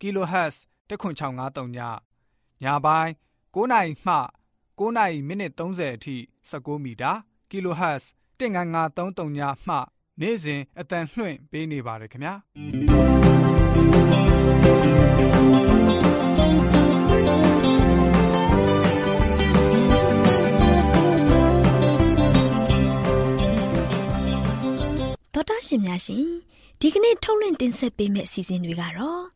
kHz 10653ညညပိုင်း9နာရီမှ9နာရီမိနစ်30အထိ16မီတာ kHz 19533ညမှနေ့စဉ်အတန်လှွင့်ပေးနေပါတယ်ခင်ဗျာတော်တာရှင်များရှင်ဒီကနေ့ထုတ်လွှင့်တင်ဆက်ပေးမယ့်အစီအစဉ်တွေကတော့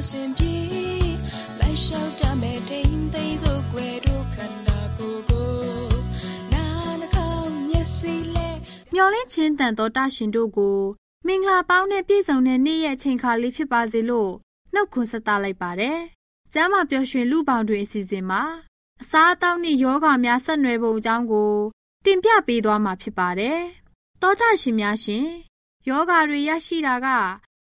စဉ်အစဉ်ပြေလိုက်လျှောက်တမဲ့တိမ်သိမ်းစို့ွယ်တို့ခန္ဓာကိုယ်ကိုနာနှကောင်းမျက်စိလဲမျောလင်းချင်းတန်တော်တရှင်တို့ကိုမင်္ဂလာပေါင်းနဲ့ပြည့်စုံတဲ့နေ့ရဲ့အချိန်ခါလေးဖြစ်ပါစေလို့နှုတ်ခွန်းဆက်သလိုက်ပါတယ်။ကျမ်းမာပျော်ရွှင်လူပေါင်းတွင်အစီအစဉ်မှာအစားအသောက်နှင့်ယောဂများဆက်နွယ်ပုံအကြောင်းကိုတင်ပြပေးသွားမှာဖြစ်ပါတယ်။သောတာရှင်များရှင်ယောဂတွေရရှိတာက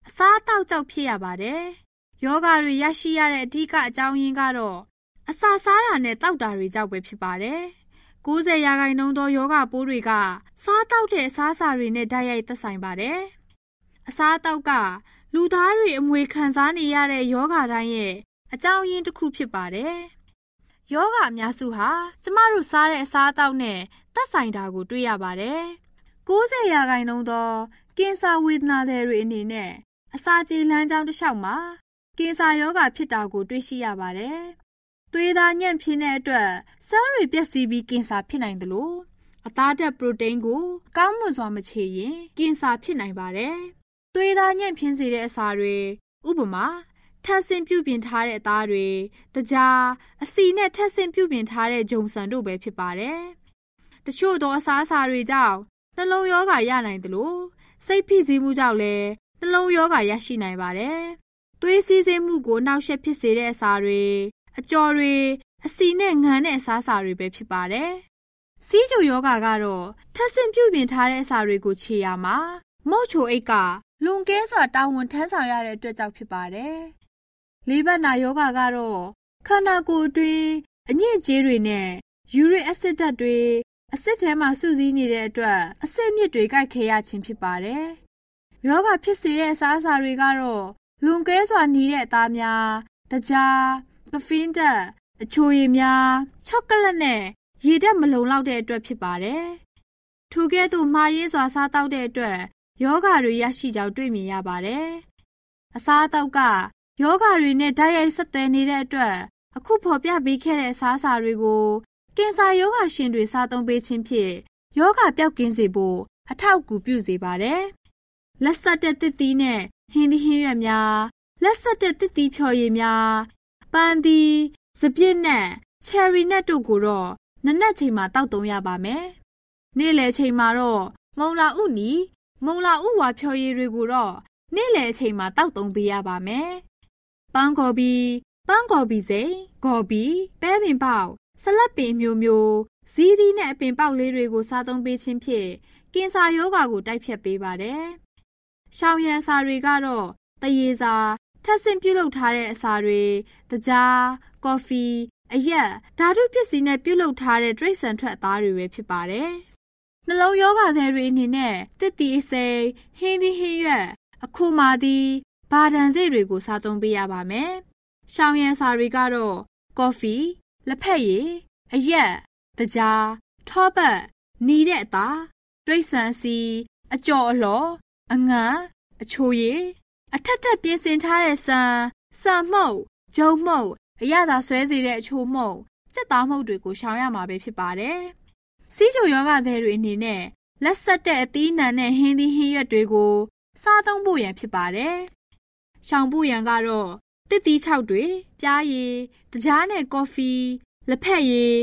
အစားအသောက်ကြောင့်ဖြစ်ရပါတယ်။ ယောဂတွေရရှိရတဲ့အဓိကအကြောင်းရင်းကတော့အစာစားတာနဲ့တောက်တာတွေကြောင့်ပဲဖြစ်ပါတယ်။90ရာခိုင်နှုန်းသောယောဂပိုးတွေကစားတောက်တဲ့အစားအစာတွေနဲ့တိုက်ရိုက်သက်ဆိုင်ပါတယ်။အစားအသောက်ကလူသားတွေအမွေခံစားနေရတဲ့ယောဂတိုင်းရဲ့အကြောင်းရင်းတစ်ခုဖြစ်ပါတယ်။ယောဂအများစုဟာကျမတို့စားတဲ့အစားအသောက်နဲ့သက်ဆိုင်တာကိုတွေ့ရပါတယ်။90ရာခိုင်နှုန်းသောကင်ဆာဝေဒနာတွေအနေနဲ့အစာကြေလမ်းကြောင်းတစ်လျှောက်မှာ ကင်ဆာယောဂဖြစ်တာကို တွေ့ရှိရပါတယ်။သွေးသားညံ့ဖျင်းတဲ့အတွက်ဆဲလ်တွေပျက်စီးပြီးကင်ဆာဖြစ်နိုင်တယ်လို့အသားဓာတ်ပရိုတိန်းကိုကောင်းမွန်စွာမချေရင်ကင်ဆာဖြစ်နိုင်ပါတယ်။သွေးသားညံ့ဖျင်းစေတဲ့အစာတွေဥပမာထပ်ဆင့်ပြုပြင်ထားတဲ့အသားတွေတကြားအစီနဲ့ထပ်ဆင့်ပြုပြင်ထားတဲ့ဂျုံဆန်တို့ပဲဖြစ်ပါတယ်။တချို့သောအစားအစာတွေကြောင့်နှလုံးရောဂါရနိုင်တယ်လို့စိတ်ဖိစီးမှုကြောင့်လည်းနှလုံးရောဂါရရှိနိုင်ပါတယ်။ သွေးစည်းစိမ်မှုကိုနှောက်ယှက်ဖြစ်စေတဲ့အစာတွေအကြော်တွေအစီနဲ့ငန်းတဲ့အစားအစာတွေပဲဖြစ်ပါတယ်။စီးချိုယောဂါကတော့ထပ်ဆင့်ပြုပြင်ထားတဲ့အစာတွေကိုခြေရမှာမုတ်ချိုအိတ်ကလွန်ကဲစွာတာဝန်ထမ်းဆောင်ရတဲ့အတွက်ကြောင့်ဖြစ်ပါတယ်လေးဘက်နာယောဂါကတော့ခန္ဓာကိုယ်အတွင်းအညစ်အကြေးတွေနဲ့ယူရစ်အက်ဆစ်ဓာတ်တွေအဆစ်ထဲမှာစုစည်းနေတဲ့အတွက်အဆစ်မြစ်တွေကြိုက်ခဲရခြင်းဖြစ်ပါတယ်။ယောဂဖြစ်စေတဲ့အစားအစာတွေကတော့ လွန်ကဲစွာနီးတဲ့အသားများ၊တကြား၊ကဖင်းဓာတ်အချိုရည်များ၊ချောကလက်နဲ့ရေဓာတ်မလုံလောက်တဲ့အတွက်ဖြစ်ပါတယ်။ထိုကဲ့သို့မှားယွင်းစွာစားတောက်တဲ့အတွက်ယောဂတွေရရှိကြောင်းတွေ့မြင်ရပါတယ်။အစားအသောက်ကယောဂတွေနဲ့ဓာတ်ရိုက်ဆက်သွယ်နေတဲ့အတွက်အခုဖော်ပြပေးခဲ့တဲ့အစားအစာတွေကိုကင်ဆာယောဂရှင်တွေစားသုံးပေးခြင်းဖြင့်ယောဂပျောက်ကင်းစေဖို့အထောက်အကူပြုစေပါတယ်။လက်ဆက်တဲ့တစ်သီးနဲ့ ဟင်းသီးဟင်းရွက်များလက်ဆက်တဲ့တစ်သီးဖြော်ရည်များပန်းသီးစပြစ်နဲ့ချယ်ရီနက်တို့ကိုတော့နနက်ချိန်မှာတောက်သုံးရပါမယ်။နေ့လယ်ချိန်မှာတော့မုံလာဥနီမုံလာဥဝါဖြော်ရည်တွေကိုတော့နေ့လယ်အချိန်မှာတောက်သုံးပေးရပါမယ်ပန်းကော်ပီပန်းကော်ပီစိန်ကော်ပီပဲပင်ပေါက်ဆလတ်ပင်မျိုးမျိုးဇီးသီးနဲ့အပင်ပေါက်လေးတွေကိုစားသုံးပေးခြင်းဖြင့်ကင်ဆာရောဂါကိုတိုက်ဖျက်ပေးပါတယ်။ ရှောင်ရံစာတွေကတော့တရေစာထပ်ဆင့်ပြုလုပ်ထားတဲ့အစာတွေတကြားကော်ဖီအရက်ဓာတုပစ္စည်းနဲ့ပြုလုပ်ထားတဲ့တရိတ်ဆန်ထွက်အသားတွေပဲဖြစ်ပါတယ်။နှလုံးရောဂါတွေအနေနဲ့တစ်တီအစိမ်းဟင်းသီးဟင်းရွက်အခုမာသည်ဘာဒန်စိတ်တွေကိုစားသုံးပေးရပါမယ်။ရှောင်ရံစာတွေကတော့ကော်ဖီလက်ဖက်ရည်အရက်တကြားထောပတ်နီးတဲ့အသားတရိတ်ဆန်စီအကြော်အလှော် အငန်အချိုရည်အထက်ထက်ပြင်ဆင်ထားတဲ့ဆန်ဆန်မှုတ်ဂျုံမှုတ်အရသာဆွဲစေတဲ့အချိုမှုတ်စက်သားမှုတ်တွေကိုရှောင်ရမှာပဲဖြစ်ပါတယ်။စီးချိုယောဂသည်တွေအနေနဲ့လက်ဆက်တဲ့အသီးနှံနဲ့ဟင်းသီးဟင်းရွက်တွေကိုစားသုံးဖို့ရန်ဖြစ်ပါတယ်။ရှောင်ဖို့ရန်ကတော့တစ်သီးခြောက်တွေပြားရည်တကြားနဲ့ကော်ဖီလက်ဖက်ရည်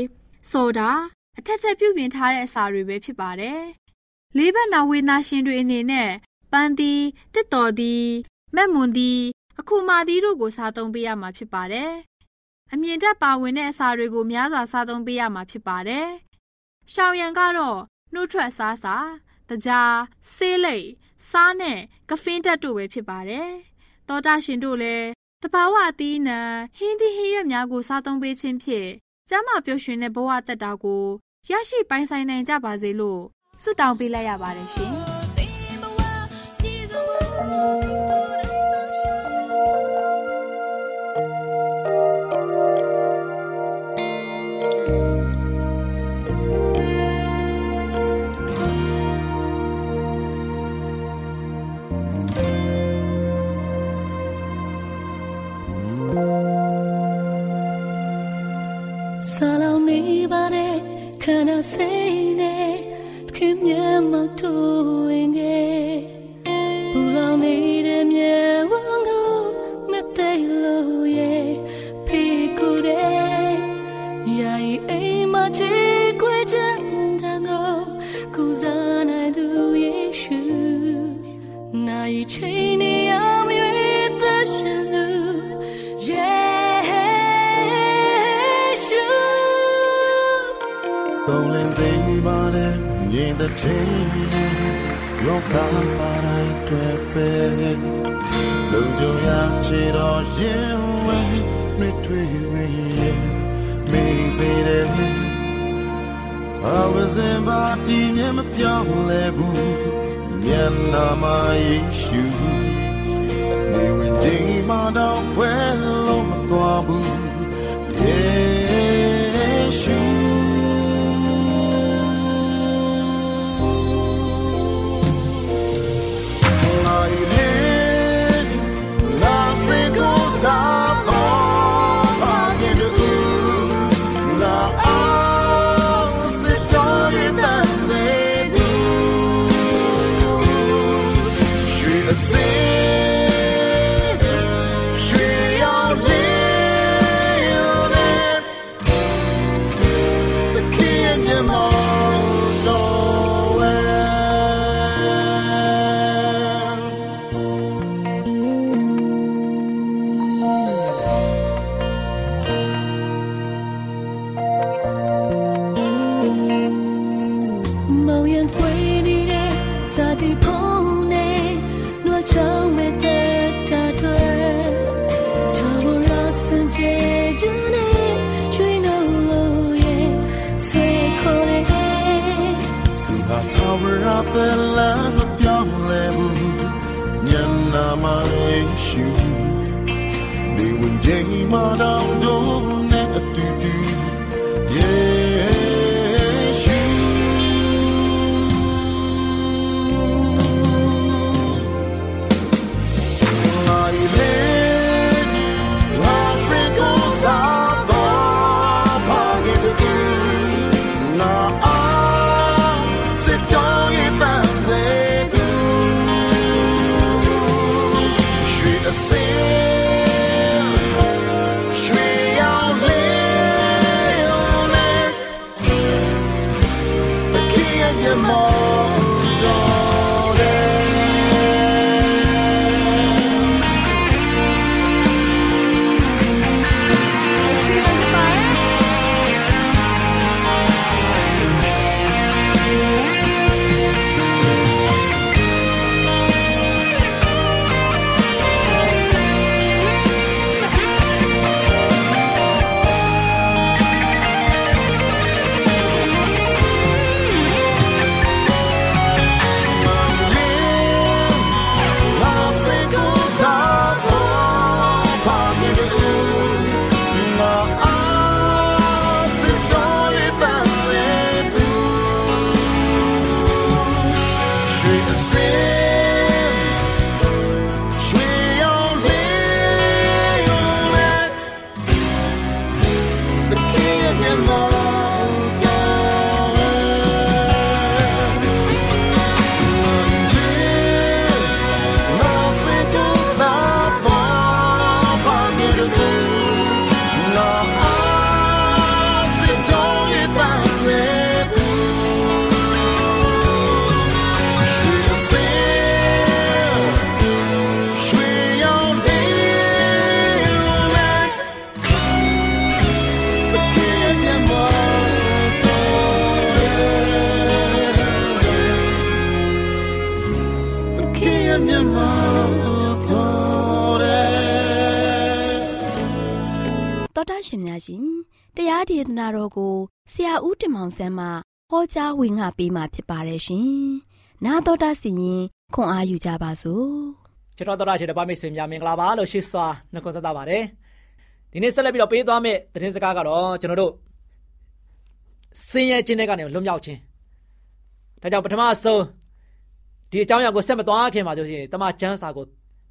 ဆိုဒါအထက်ထက်ပြုပြင်ထားတဲ့အစာတွေပဲဖြစ်ပါတယ်။လေးဘက်နာဝေနာရှင်တွေအနေနဲ့ပ န်းသီးတစ်တော်သီးမက်မွန်သီးအခုမာသီးတို့ကိုစားသုံးပေးရမှာဖြစ်ပါတယ်။အမြင့်တက်ပါဝင်တဲ့အစာတွေကိုများစွာစားသုံးပေးရမှာဖြစ်ပါတယ်။ရှောင်ရံကတော့နှုတ်ထွက်စားစာတကြားဆေးလိပ်စားနဲ့ကဖင်းတက်တို့ပဲဖြစ်ပါတယ်။တောတာရှင်တို့လည်းတဘာဝအသီးနှံဟင်းသီးဟင်းရွက်များကိုစားသုံးပေးခြင်းဖြင့်ကျမ်းမာပျော်ရွှင်တဲ့ဘဝတက်တာကိုရရှိပိုင်ဆိုင်နိုင်ကြပါစေလို့ဆုတောင်းပေးလိုက်ရပါတယ်ရှင်။ ဆုံးလင်းစိမ်ပါတဲ့မြင်တဲ့ချိန်လောကပါတိုင်းတွေ့ပဲလုံကြုံရချေတော်ရင်ဝဲနှွေထွေးဝဲမေးစေတဲ့အဝဇင်ပါတီမြမပြောင်းလဲဘူးမျက်နာမယေရှုနေဝင်ချိန်မှာတော့ခွဲလို့မသွားဘူးယေရှု များရှင်တရားဒေသနာတော်ကိုဆရာဦးတင်မောင်ဆန်းမှဟောကြားဝင်ငါပေးมาဖြစ်ပါတယ်ရှင်။နာတော်တာစီရင်ခွန်အားယူကြပါစို့။ကျွန်တော်တို့ရရှိတဲ့ဗမိတ်ဆွေများမင်္ဂလာပါလို့ရှိစွာနှုတ်ခွန်းဆက်တာပါတယ်ဒီနေ့ဆက်လက်ပြီးတော့ပေးသွားမယ့်သတင်းစကားကတော့ကျွန်တော်တို့စင်ရဲ့ခြင်းတွေကနေလွတ်မြောက်ခြင်းဒါကြောင့်ပထမဆုံးဒီအကြောင်းအရာကိုဆက်မသွားခင်မှာဆိုရင်တမန်ကျမ်းစာကို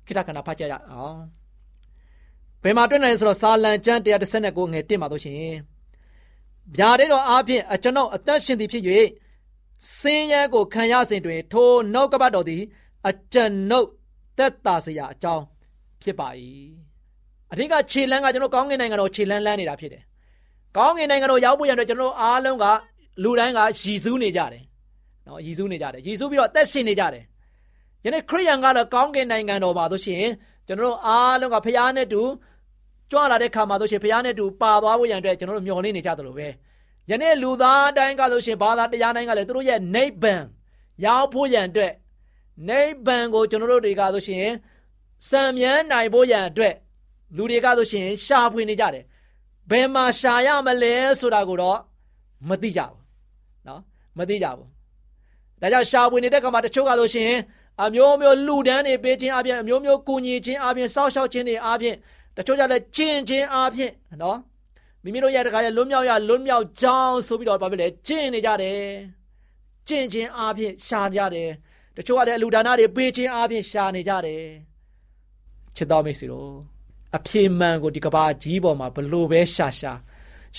ခိတ္တခဏဖတ်ကြရအောင် ဘယ်မှာတွေ့နိုင်လဲဆိုတော့စာလံကျမ်း139ငယ်1မှာတို့ရှင်ဗျာတဲ့တော်အားဖြင့်အကျွန်ုပ်အသက်ရှင်သည်ဖြစ်၍စင်ရဲကိုခံရစဉ်တွင် ထိုနှုတ်ကပတ်တော်သည် အကျွန်ုပ်သက်သာစရာအကြောင်းဖြစ်ပါ၏အထက်ကခြေလန်းကကျွန်တော်ကောင်းကင်နိုင်ငံတော်ခြေလန်းလန်းနေတာဖြစ်တယ်ကောင်းကင်နိုင်ငံတော်ရောက်ဖို့ရတဲ့ကျွန်တော်အားလုံးကလူတိုင်းကရည်စူးနေကြတယ်နော်ရည်စူးနေကြတယ်ရည်စူးပြီးတော့အသက်ရှင်နေကြတယ်ယနေ့ခရိယန်ကတော့ကောင်းကင်နိုင်ငံတော်မှာဆိုရှင်ကျွန်တော်အားလုံးကဖခင်နဲ့တူ ကြွလာတဲ့ခါမှာဆိုရှင်ဖခင်နဲ့တူပါသွားဖို့ရန်အတွက်ကျွန်တော်တို့မျှော်လင့်နေကြသလိုပဲယနေ့လူသားတိုင်းကဆိုရှင်ဘာသာတရားတိုင်းကလည်းသူတို့ရဲ့နိဗ္ဗာန်ရောက်ဖို့ရန်အတွက်နိဗ္ဗာန်ကိုကျွန်တော်တို့တွေကဆိုရှင်စံမြန်းနိုင်ဖို့ရန်အတွက်လူတွေကဆိုရှင်ရှာဖွေနေကြတယ်ဘယ်မှာရှာရမလဲဆိုတာကိုတော့မသိကြဘူးเนาะမသိကြဘူးဒါကြောင့်ရှာဖွေနေတဲ့ကမှာတချို့ကဆိုရှင်အမျိုးမျိုးလူဒန်းတွေပေးခြင်းအပြင်အမျိုးမျိုးကူညီခြင်းအပြင်စောက်ရှောက်ခြင်းတွေအပြင် တချို့ကြလည်းချင်းချင်းအားဖြင့်နော်မိမိတို့ရဲ့တခါလေလွတ်မြောက်ရလွတ်မြောက်ကြောင်းဆိုပြီးတော့ဘာဖြစ်လဲကျင့်နေကြတယ်ကျင့်ခြင်းအားဖြင့်ရှားကြတယ်တချို့ကလည်းအလူဒါနတွေပေးခြင်းအားဖြင့်ရှားနေကြတယ်ချစ်တော်မိတ်ဆွေတို့အပြေမှန်ကိုဒီကဘာကြီးပေါ်မှာဘလို့ပဲရှားရှား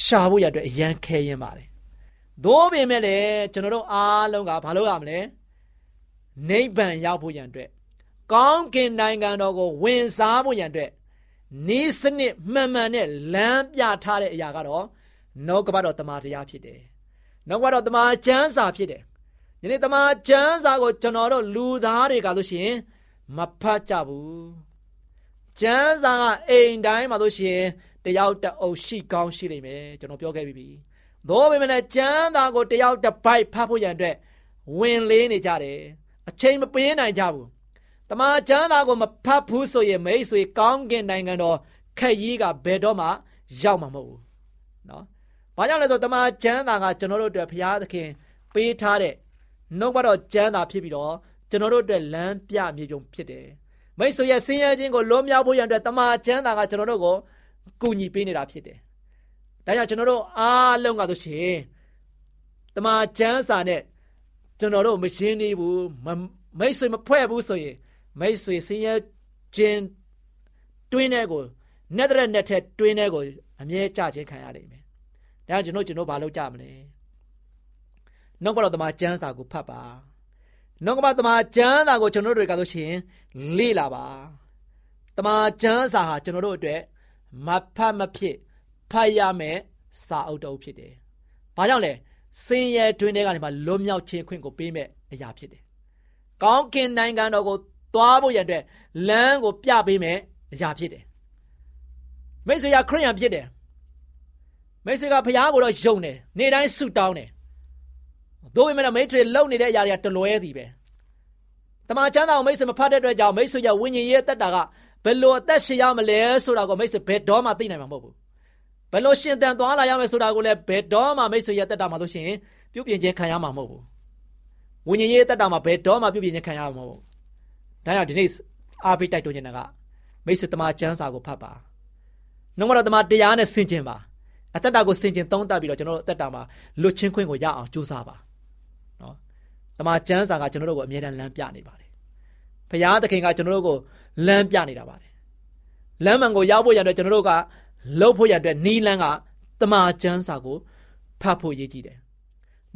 ရှားဖို့ရတဲ့အရန်ခဲရင်ပါတယ်သို့ပေမဲ့လည်းကျွန်တော်တို့အားလုံးကဘာလုပ်ရမလဲနိဗ္ဗာန်ရောက်ဖို့ရန်အတွက်ကောင်းကင်နိုင်ငံတော်ကိုဝင်စားဖို့ရန်အတွက် ဤစနစ်မှန်မှန်နဲ့လမ်းပြထားတဲ့အရာကတော့နှုတ်ကပတ်တော်တမန်တရားဖြစ်တယ်နှုတ်ကပတ်တော်တမန်ကျမ်းစာဖြစ်တယ်ယနေ့တမန်ကျမ်းစာကိုကျွန်တော်တို့လူသားတွေကဆိုရှင်မဖတ်ကြဘူးကျမ်းစာကအိမ်တိုင်းမှာဆိုရှင်တယောက်တအုပ်ရှိကောင်းရှိနေမယ်ကျွန်တော်ပြောခဲ့ပြီးပြီသို့ပေမဲ့ကျမ်းစာကိုတယောက်တစ်ပိုက်ဖတ်ဖို့ရန်အတွက်ဝင်လေးနေကြတယ်အချိန်မပေးနိုင်ကြဘူး တမန်ကျမ်းစာကိုမဖတ်ဘူးဆိုရင်မိတ်ဆွေကောင်းကင်နိုင်ငံတော်ခက်ကြီးကဘယ်တော့မှရောက်မှာမဟုတ်ဘူးနော်ဘာကြောင့်လဲဆိုတမန်ကျမ်းစာကကျွန်တော်တို့အတွက်ဘုရားသခင်ပေးထားတဲ့နှုတ်ဘတော်ကျမ်းစာဖြစ်ပြီးတော့ကျွန်တော်တို့အတွက်လမ်းပြမြေပုံဖြစ်တယ်မိတ်ဆွေရဲ့ဆင်းရဲခြင်းကိုလွန်မြောက်ဖို့ရန်အတွက်တမန်ကျမ်းစာကကျွန်တော်တို့ကိုကူညီပေးနေတာဖြစ်တယ်ဒါကြောင့်ကျွန်တော်တို့အားလုံးကဆိုရှင်တမန်ကျမ်းစာနဲ့ကျွန်တော်တို့မရှင်းနေဘူးမိတ်ဆွေမဖွဲ့ဘူးဆိုရင် မိတ်ဆွေဆင်းရဲခြင်းတွင်းတဲ့ကိုနဲ့တဲ့နဲ့တဲ့တွင်းတဲ့ကိုအမြဲကြခြင်းခံရနိုင်မယ်။ဒါကြောင့်ကျွန်တော်ကျွန်တော်ဘာလုပ်ကြမလဲ။နှုတ်ကပတ်တော်တမန်ကျမ်းစာကိုဖတ်ပါ။နှုတ်ကပတ်တမန်ကျမ်းစာကိုကျွန်တော်တွေကဆိုရှင်လေ့လာပါ။တမန်ကျမ်းစာဟာကျွန်တော်တို့အတွက်မဖတ်မဖြစ်ဖတ်ရမယ်စာအုပ်တုပ်ဖြစ်တယ်။ဘာကြောင့်လဲ။စင်ရဲတွင်းတဲ့ကနေမှလွတ်မြောက်ခြင်းခွင့်ကိုပေးမဲ့အရာဖြစ်တယ်။ကောင်းကင်နိုင်ငံတော်ကို သွားဖို့ရတဲ့လမ်းကိုပြပေးမယ်အရာဖြစ်တယ်မိတ်ဆွေကခရိယန်ဖြစ်တယ်မိတ်ဆွေကဘုရားကိုတော့ယုံတယ်နေ့တိုင်းဆုတောင်းတယ်သို့ပေမဲ့မိတ်ဆွေလုံနေတဲ့အရာတွေကတလွဲသည်ပဲတမန်ကျမ်းစာကိုမိတ်ဆွေမဖတ်တဲ့အတွက်ကြောင့်မိတ်ဆွေရဲ့ဝိညာဉ်ရေးတက်တာကဘယ်လိုအသက်ရှင်ရမလဲဆိုတာကိုမိတ်ဆွေဘယ်တော့မှသိနိုင်မှာမဟုတ်ဘူးဘယ်လိုရှင်သန်သွားလာရမယ်ဆိုတာကိုလည်းဘယ်တော့မှမိတ်ဆွေရဲ့တက်တာမှာလို့ရှိရင်ပြုပြင်ခြင်းခံရမှာမဟုတ်ဘူးဝိညာဉ်ရေးတက်တာမှာဘယ်တော့မှပြုပြင်ခြင်းခံရမှာမဟုတ်ဘူး ဒါကြောင့်ဒီနေ့အားပေးတိုက်တွန်းနေတာကမိတ်ဆွေတမန်ကျမ်းစာကိုဖတ်ပါနှုတ်ကတော့တမန်တရားနဲ့ဆင်ခြင်ပါအသက်တာကိုဆင်ခြင်သုံးသပ်ပြီးတော့ကျွန်တော်တို့အသက်တာမှာလွတ်ချင်းခွင့်ကိုရအောင်ကြိုးစားပါနော်တမန်ကျမ်းစာကကျွန်တော်တို့ကိုအမြဲတမ်းလမ်းပြနေပါတယ်ဘုရားသခင်ကကျွန်တော်တို့ကိုလမ်းပြနေတာပါတယ်လမ်းမှန်ကိုရောက်ဖို့ရတဲ့ကျွန်တော်တို့ကလှုပ်ဖို့ရတဲ့နီးလန်းကတမန်ကျမ်းစာကိုဖတ်ဖို့ရည်ကြည်တယ်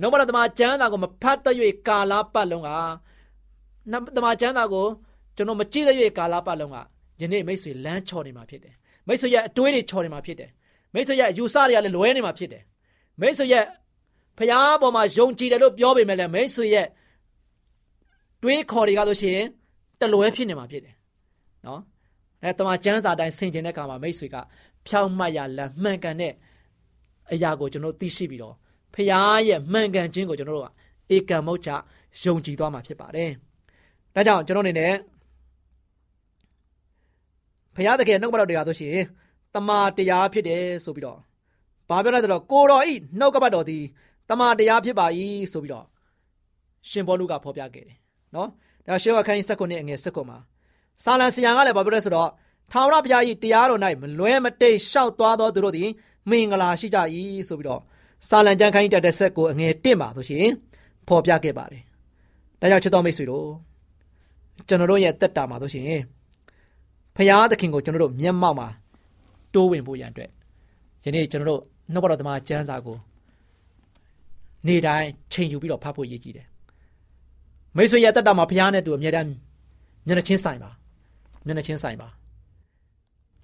နှုတ်ကတော့တမန်ကျမ်းစာကိုမဖတ်တဲ့၍ကာလပတ်လုံးက တမန်ကျမ်းစာကိုကျွန်တော်မကြည့်တဲ့၍ကာလပတ်လုံးကယနေ့မိတ်ဆွေလမ်းချော်နေမှာဖြစ်တယ်မိတ်ဆွေရဲ့အတွေးတွေချော်နေမှာဖြစ်တယ်မိတ်ဆွေရဲ့အယူဆတွေကလည်းလွဲနေမှာဖြစ်တယ်မိတ်ဆွေရဲ့ဖျားပေါ်မှာယုံကြည်တယ်လို့ပြောပေမဲ့လည်းမိတ်ဆွေရဲ့တွေးခေါ်တွေကဆိုရှင်တလွဲဖြစ်နေမှာဖြစ်တယ်နော်အဲတမန်ကျမ်းစာတိုင်းဆင်ခြင်တဲ့အခါမှာမိတ်ဆွေကဖြောင်းမှတ်ရလမ်းမှန်ကန်တဲ့အရာကိုကျွန်တော်သိရှိပြီးတော့ဖျားရဲ့မှန်ကန်ခြင်းကိုကျွန်တော်တို့ကဧကံမုတ်ချယုံကြည်သွားမှာဖြစ်ပါတယ် ဒါကြောင့်ကျွန်တော်အနေနဲ့ဘုရားသခင်နှုတ်ကပတ်တော်တွေကဆိုရှင်တမာတရားဖြစ်တယ်ဆိုပြီးတော့ဘာပြောလဲဆိုတော့ကိုတော်ဤနှုတ်ကပတ်တော်သည်တမာတရားဖြစ်ပါ၏ဆိုပြီးတော့ရှင်ဘောလူကဖော်ပြခဲ့တယ်နော်ဒါရှေးဝခန်းကြီး၁၉အငယ်၁၉မှာစာလံဆရာကလည်းဘာပြောလဲဆိုတော့ထာဝရဘုရား၏တရားတော်၌မလွဲမတိတ်ရှောက်သွားသောသူတို့သည်မင်္ဂလာရှိကြ၏ဆိုပြီးတော့စာလံကျမ်းခန်းကြီးတက်တဲ့ဆက်ကိုအငယ်1ပါဆိုရှင်ဖော်ပြခဲ့ပါတယ်ဒါကြောင့်ချစ်တော်မိတ်ဆွေတို့ ကျွန်တော်တို့ရဲ့တက်တာမှာဆိုရှင်ဖရာသခင်ကိုကျွန်တော်တို့မျက်မှောက်မှာတိုးဝင်ဖို့ရန်အတွက်ယနေ့ကျွန်တော်တို့နှုတ်ဘတော်သမားကျမ်းစာကိုနေ့တိုင်းချိန်ယူပြီးတော့ဖတ်ဖို့ရည်ကြည်တယ်မိတ်ဆွေရဲ့တက်တာမှာဖရာနဲ့သူအမြဲတမ်းမျက်နှာချင်းဆိုင်ပါမျက်နှာချင်းဆိုင်ပါ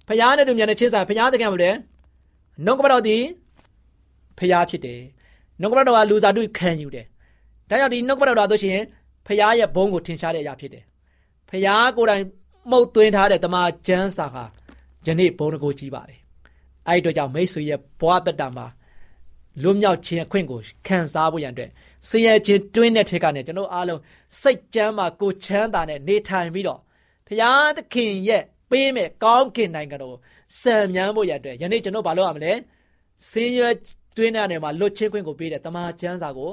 ဖရာနဲ့သူမျက်နှာချင်းဆိုင်ဖရာသခင်ကမလဲနှုတ်ကပတော်ဒီဖရာဖြစ်တယ်နှုတ်ကပတော်ကလူစားတူခံယူတယ်ဒါကြောင့်ဒီနှုတ်ကပတော်တော်ဆိုရှင်ဖရာရဲ့ဘုန်းကိုထင်ရှားတဲ့အရာဖြစ်တယ် ဖရာကိုယ်တိုင်မှုတ်သွင်းထားတဲ့တမန်ကျမ်းစာဟာယနေ့ဘုန်းတကိုကြီးပါတယ်အဲ့ဒီတော့ကြောင့်မိတ်ဆွေရဲ့ဘဝတတမှာလွတ်မြောက်ခြင်းအခွင့်ကိုခံစားဖို့ရန်အတွက်ဆင်းရဲခြင်းတွင်းတဲ့ထက်ကနေကျွန်တော်အားလုံးစိတ်ကြမ်းမှာကိုချမ်းသာနဲ့နေထိုင်ပြီးတော့ဘုရားသခင်ရဲ့ပေးမဲ့ကောင်းကင်နိုင်ငံတော်စံမြန်းဖို့ရတဲ့ယနေ့ကျွန်တော်ဘာလုပ်ရမလဲဆင်းရဲတွင်းတဲ့နေမှာလွတ်ချင်းခွင့်ကိုပေးတဲ့တမန်ကျမ်းစာကို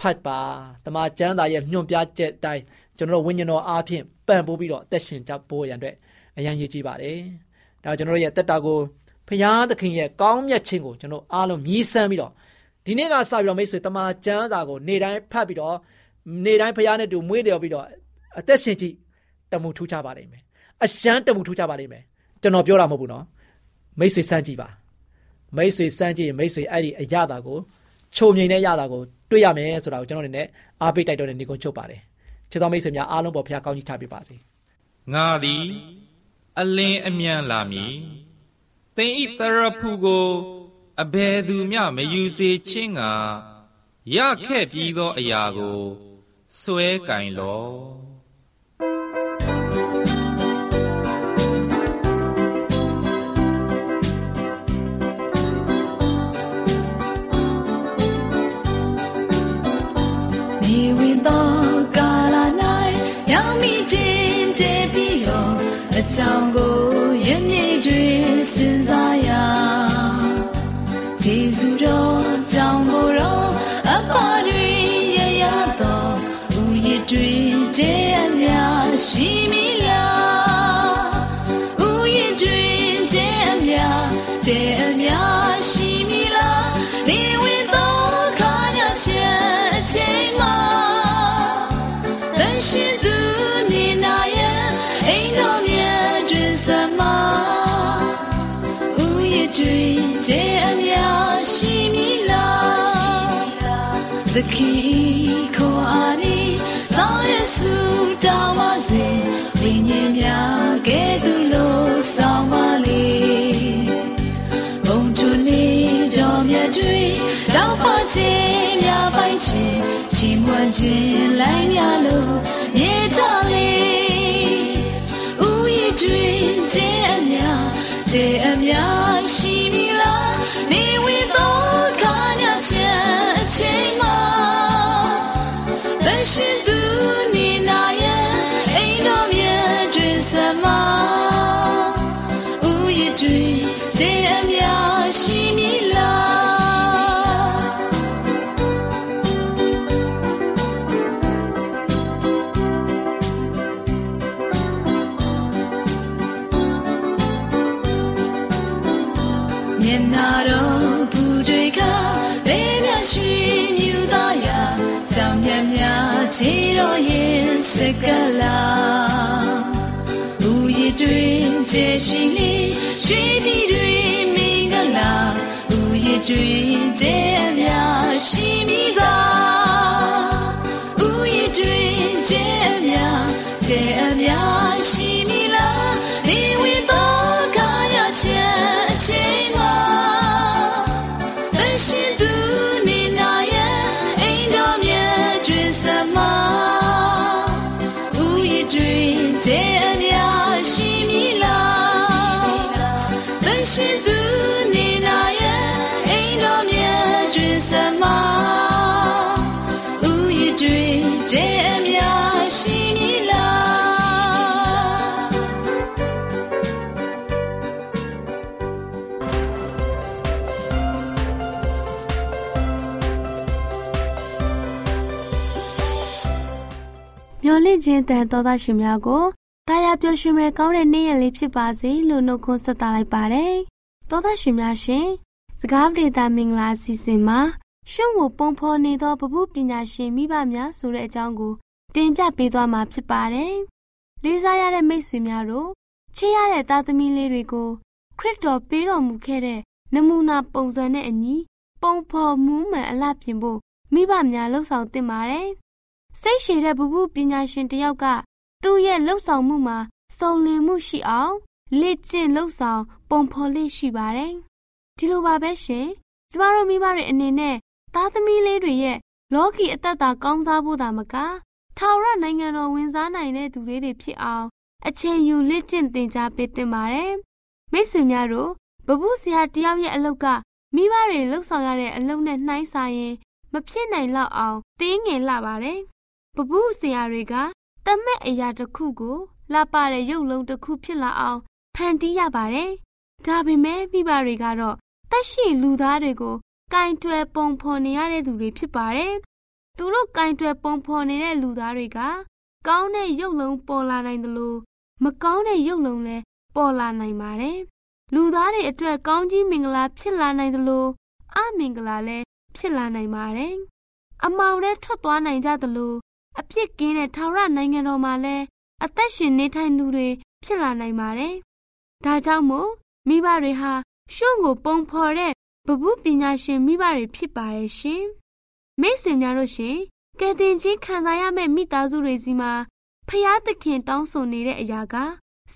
ဖတ်ပါတမန်ကျမ်းစာရဲ့ညွှန်ပြချက်အတိုင်း ကျွန်တော်ဝိညာဉ်တော်အားဖြင့်ပံ့ပိုးပြီးတော့အသက်ရှင်ကြဖို့ရန်အတွက်အရန်ရည်ကြည်ပါတယ်ဒါကျွန်တော်ရဲ့တက်တာကိုဖရာသခင်ရဲ့ကောင်းမြတ်ခြင်းကိုကျွန်တော်အားလုံးမြည်ဆန်းပြီးတော့ဒီနေ့ကစပြီးတော့မိတ်ဆွေတမန်ကျမ်းစာကိုနေ့တိုင်းဖတ်ပြီးတော့နေ့တိုင်းဖရာနဲ့တူမွေးတယ်ပြီးတော့အသက်ရှင်ကြည့်တမှုထူးခြားပါလိမ့်မယ်အရှမ်းတမှုထူးခြားပါလိမ့်မယ်ကျွန်တော်ပြောတာမဟုတ်ဘူးနော်မိတ်ဆွေစမ်းကြည့်ပါမိတ်ဆွေစမ်းကြည့်ရင်မိတ်ဆွေအဲ့ဒီအရသာကိုချုံမြိန်တဲ့ရတာကိုတွေ့ရမယ်ဆိုတာကိုကျွန်တော်အနေနဲ့အားပေးတိုက်တော်တဲ့နေကုန်းချုပ်ပါတယ် ချစ်တော်မိတ်ဆွေများအားလုံးပေါ်ဖခင်ကောင်းကြီးချပေးပါစေငါသည်အလင်းအမြန်လာမည်သင်ဤတရဖူကိုအဘယ်သူမျှမယူစေခြင်းကရခဲ့ပြီးသောအရာကိုစွဲကင်လောမြေဝင် အချောင်ကိုယနေ့တွင်စဉ်းစားရဂျေဇုတော်ကြောင့်ကိုတော့အပါတွင်ရရတော့ဥယျတွင်ကျဲ င်ကျဲအများရှိမိလားသခင်ခေါ်အားနေဆောင်ရစုတောင်းပါစေဝိညာဉ်များကဲ့သို့လို့ဆောင်ပါလေဘုံချွနေတော်မြတ်တွေတောက်ပါခြင်းများပိုင်ခြင်းချီးမွမ်းခြင်းလိုင်းများလို့မြေတော်လေးဥယျတွင်ခြင်း အများခြင်းအများရှိပြီလား ခြေရှိလေရွှေပြည်တွင်မင်္ဂလာဘူရည်တွင်ခြေ ခြင်းတန်သောသားရှင်များကိုတာယာပျော်ရွှင်မဲ့ကောင်းတဲ့နေ့ရက်လေးဖြစ်ပါစေလို့နှုတ်ခွန်းဆက်သလိုက်ပါတယ်။သောသားရှင်များရှင်စကားပြေတာမင်္ဂလာအစီအစဉ်မှာရှုံးကိုပုံဖော်နေသောပပုပညာရှင်မိဘများဆိုတဲ့အကြောင်းကိုတင်ပြပေးသွားမှာဖြစ်ပါတယ်။လေးစားရတဲ့မိတ်ဆွေများတို့ချစ်ရတဲ့သားသမီးလေးတွေကိုခရစ်တော်ပေးတော်မူခဲ့တဲ့နမူနာပုံစံနဲ့အညီပုံဖော်မှုမှန်အလှပြင်ဖို့မိဘများလှုပ်ဆောင်သင့်ပါတယ်။ စိတ်ရှည်တဲ့ဘုဘပညာရှင်တယောက်ကသူ့ရဲ့လှုပ်ဆောင်မှုမှာစုံလင်မှုရှိအောင်လေ့ကျင့်လှုပ်ဆောင်ပုံဖော်လေးရှိပါတယ်။ဒီလိုပါပဲရှင်။ကျမတို့မိဘတွေအနေနဲ့သားသမီးလေးတွေရဲ့လောကီအသက်တာကောင်းစားဖို့သာမကထာဝရနိုင်ငံတော်ဝင်စားနိုင်တဲ့သူလေးတွေဖြစ်အောင်အချိန်ယူလေ့ကျင့်သင်ကြားပေးသင့်ပါတယ်။မိတ်ဆွေများတို့ဘဘဆရာတယောက်ရဲ့အလုပ်ကမိဘတွေလှုပ်ဆောင်ရတဲ့အလုပ်နဲ့နှိုင်းစာရင်မဖြစ်နိုင်လောက်အောင်တင်းငယ်လာပါတယ်။ ဘဘဆရာတွေကတမက်အရာတစ်ခုကိုလှပတဲ့ရုပ်လုံးတစ်ခုဖြစ်လာအောင်ဖန်တီးရပါတယ်။ဒါပေမဲ့မိဘတွေကတော့တက်ရှိလူသားတွေကိုကင်တွယ်ပုံဖော်နေရတဲ့သူတွေဖြစ်ပါတယ်။သူတို့ကင်တွယ်ပုံဖော်နေတဲ့လူသားတွေကကောင်းတဲ့ရုပ်လုံးပေါ်လာနိုင်တယ်လို့မကောင်းတဲ့ရုပ်လုံးလည်းပေါ်လာနိုင်ပါတယ်။လူသားတွေအတွက်ကောင်းကြီးမင်္ဂလာဖြစ်လာနိုင်တယ်လို့အမင်္ဂလာလည်းဖြစ်လာနိုင်ပါတယ်။အမောင်လည်းထွက်သွားနိုင်ကြတယ်လို့ အပြစ်ကင်းတဲ့ထာဝရနိုင်ငံတော်မှာလည်းအသက်ရှင်နေထိုင်သူတွေဖြစ်လာနိုင်ပါတယ်။ဒါကြောင့်မို့မိဘတွေဟာရှုံကိုပုံဖော်တဲ့ဘဘူးပညာရှင်မိဘတွေဖြစ်ပါတယ်ရှင်။မိတ်ဆွေများတို့ရှင်ကယ်တင်ခြင်းခံစားရမယ့်မိသားစုတွေစီမှာဖျားသခင်တောင်းဆိုနေတဲ့အရာက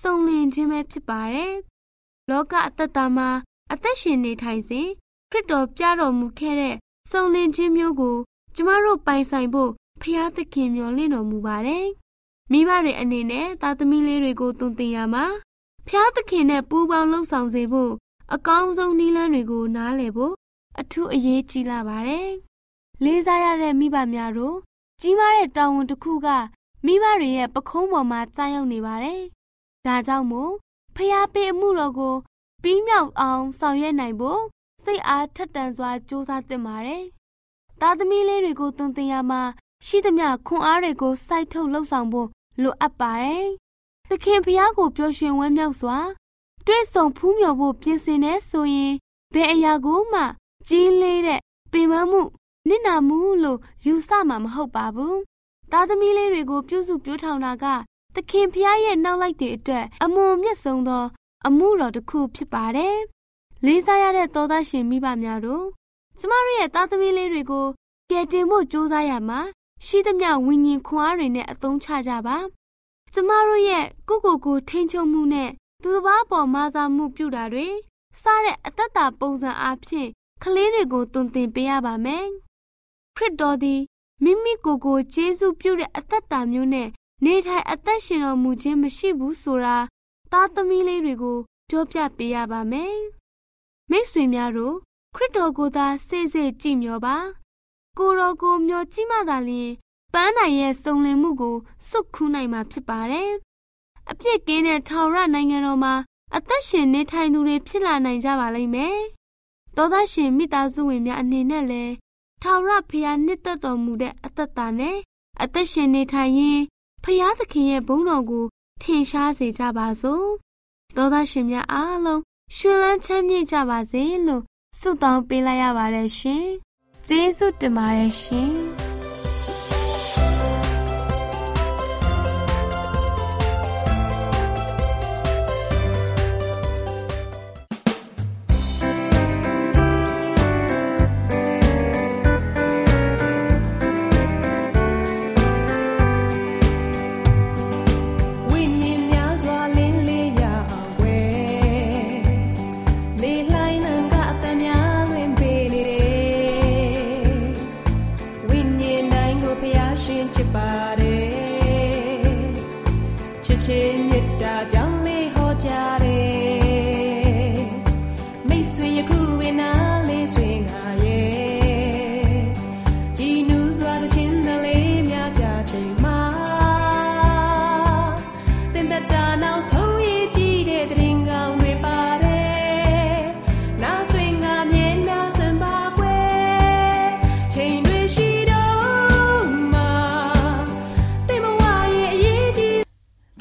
စုံလင်ခြင်းပဲဖြစ်ပါတယ်။လောကအသက်တာမှာအသက်ရှင်နေထိုင်စဉ်ခရစ်တော်ပြတော်မူခဲ့တဲ့စုံလင်ခြင်းမျိုးကို ကျမတို့ပိုင်ဆိုင်ဖို့ ဖျားသခင်မျှော်လင့်တော်မူပါတယ်။မိဘတွေအနေနဲ့သားသမီးလေးတွေကိုတုံသင်ရမှာဖျားသခင်နဲ့ပူးပေါင်းလှုပ်ဆောင်စေဖို့အကောင်းဆုံးနည်းလမ်းတွေကိုနားလည်ဖို့အထူးအရေးကြီးလာပါတယ်။လေးစားရတဲ့မိဘများတို့ကြီးမားတဲ့တာဝန်တစ်ခုကမိဘတွေရဲ့ပခုံးပေါ်မှာကြားရောက်နေပါတယ်။ဒါကြောင့်မို့ဖျားပေးအမှုတော်ကိုပြီးမြောက်အောင်ဆောင်ရွက်နိုင်ဖို့စိတ်အားထက်သန်စွာကြိုးစားသင့်ပါတယ်။သားသမီးလေးတွေကိုသွန်သင်ရမှာ ရှိသမျှခွန်အားတွေကိုစိုက်ထုတ်လှုပ်ဆောင်ဖို့လိုအပ်ပါတယ်။သခင်ဖျားကိုပျော်ရွှင်ဝမ်းမြောက်စွာတွေ့ဆုံဖူးမြော်ဖို့ပြင်ဆင်နေဆိုရင်ဘယ်အရာကိုမှကြီးလေးတဲ့ပင်ပန်းမှုနစ်နာမှုလို့ယူဆမှာမဟုတ်ပါဘူး။သားသမီးလေးတွေကိုပြုစုပြောထောင်တာကသခင်ဖျားရဲ့နောက်လိုက်တဲ့အတွက်အမွန်မြတ်ဆုံးသော အမှုတော်တစ်ခုဖြစ်ပါတယ်။လေးစားရတဲ့သောသားရှင်မိဘများတို့ကျမတို့ရဲ့သားသမီးလေးတွေကိုကယ်တင်ဖို့ကြိုးစားရမှာ ရှိသမျှဝိညာဉ်ခွန်အားတွေနဲ့အသုံးချကြပါ။ကျမတို့ရဲ့ကိုကိုကိုထိန်ချုံမှုနဲ့သူတစ်ပါးပေါ်မာစာမှုပြုတာတွေစတဲ့အတ္တတာပုံစံအားဖြင့်ကလေးတွေကိုတွင်တင်ပေးရပါမယ်။ခရစ်တော်သည်မိမိကိုယ်ကိုကျေးဇူးပြုတဲ့အတ္တတာမျိုးနဲ့နေထိုင်အသက်ရှင်တော်မူခြင်းမရှိဘူးဆိုတာသားသမီးလေးတွေကိုပြောပြပေးရပါမယ်။မိတ်ဆွေများတို့ခရစ်တော်ကိုသာစိတ်စိတ်ကြည်မျောပါ ကိုတော်ကိုမျောကြည့်မှသာလျှင်ပန်းနိုင်ရဲ့စုံလင်မှုကိုစွတ်ခူးနိုင်မှာဖြစ်ပါတယ်။အပြစ်ကင်းတဲ့ထာဝရနိုင်ငံတော်မှာအသက်ရှင်နေထိုင်သူတွေဖြစ်လာနိုင်ကြပါလိမ့်မယ်။သောသားရှင်မိသားစုဝင်များအနေနဲ့လည်းထာဝရဖျားနှစ်သက်တော်မူတဲ့အသက်တာနဲ့အသက်ရှင်နေထိုင်ရင်ဖျားသခင်ရဲ့ဘုန်းတော်ကိုထင်ရှားစေကြပါစို့။သောသားရှင်များအားလုံးရှင်လန်းချမ်းမြေ့ကြပါစေလို့ဆုတောင်းပေးလိုက်ရပါတယ်ရှင်။ ကျေးဇူးတင်ပါတယ်ရှင်။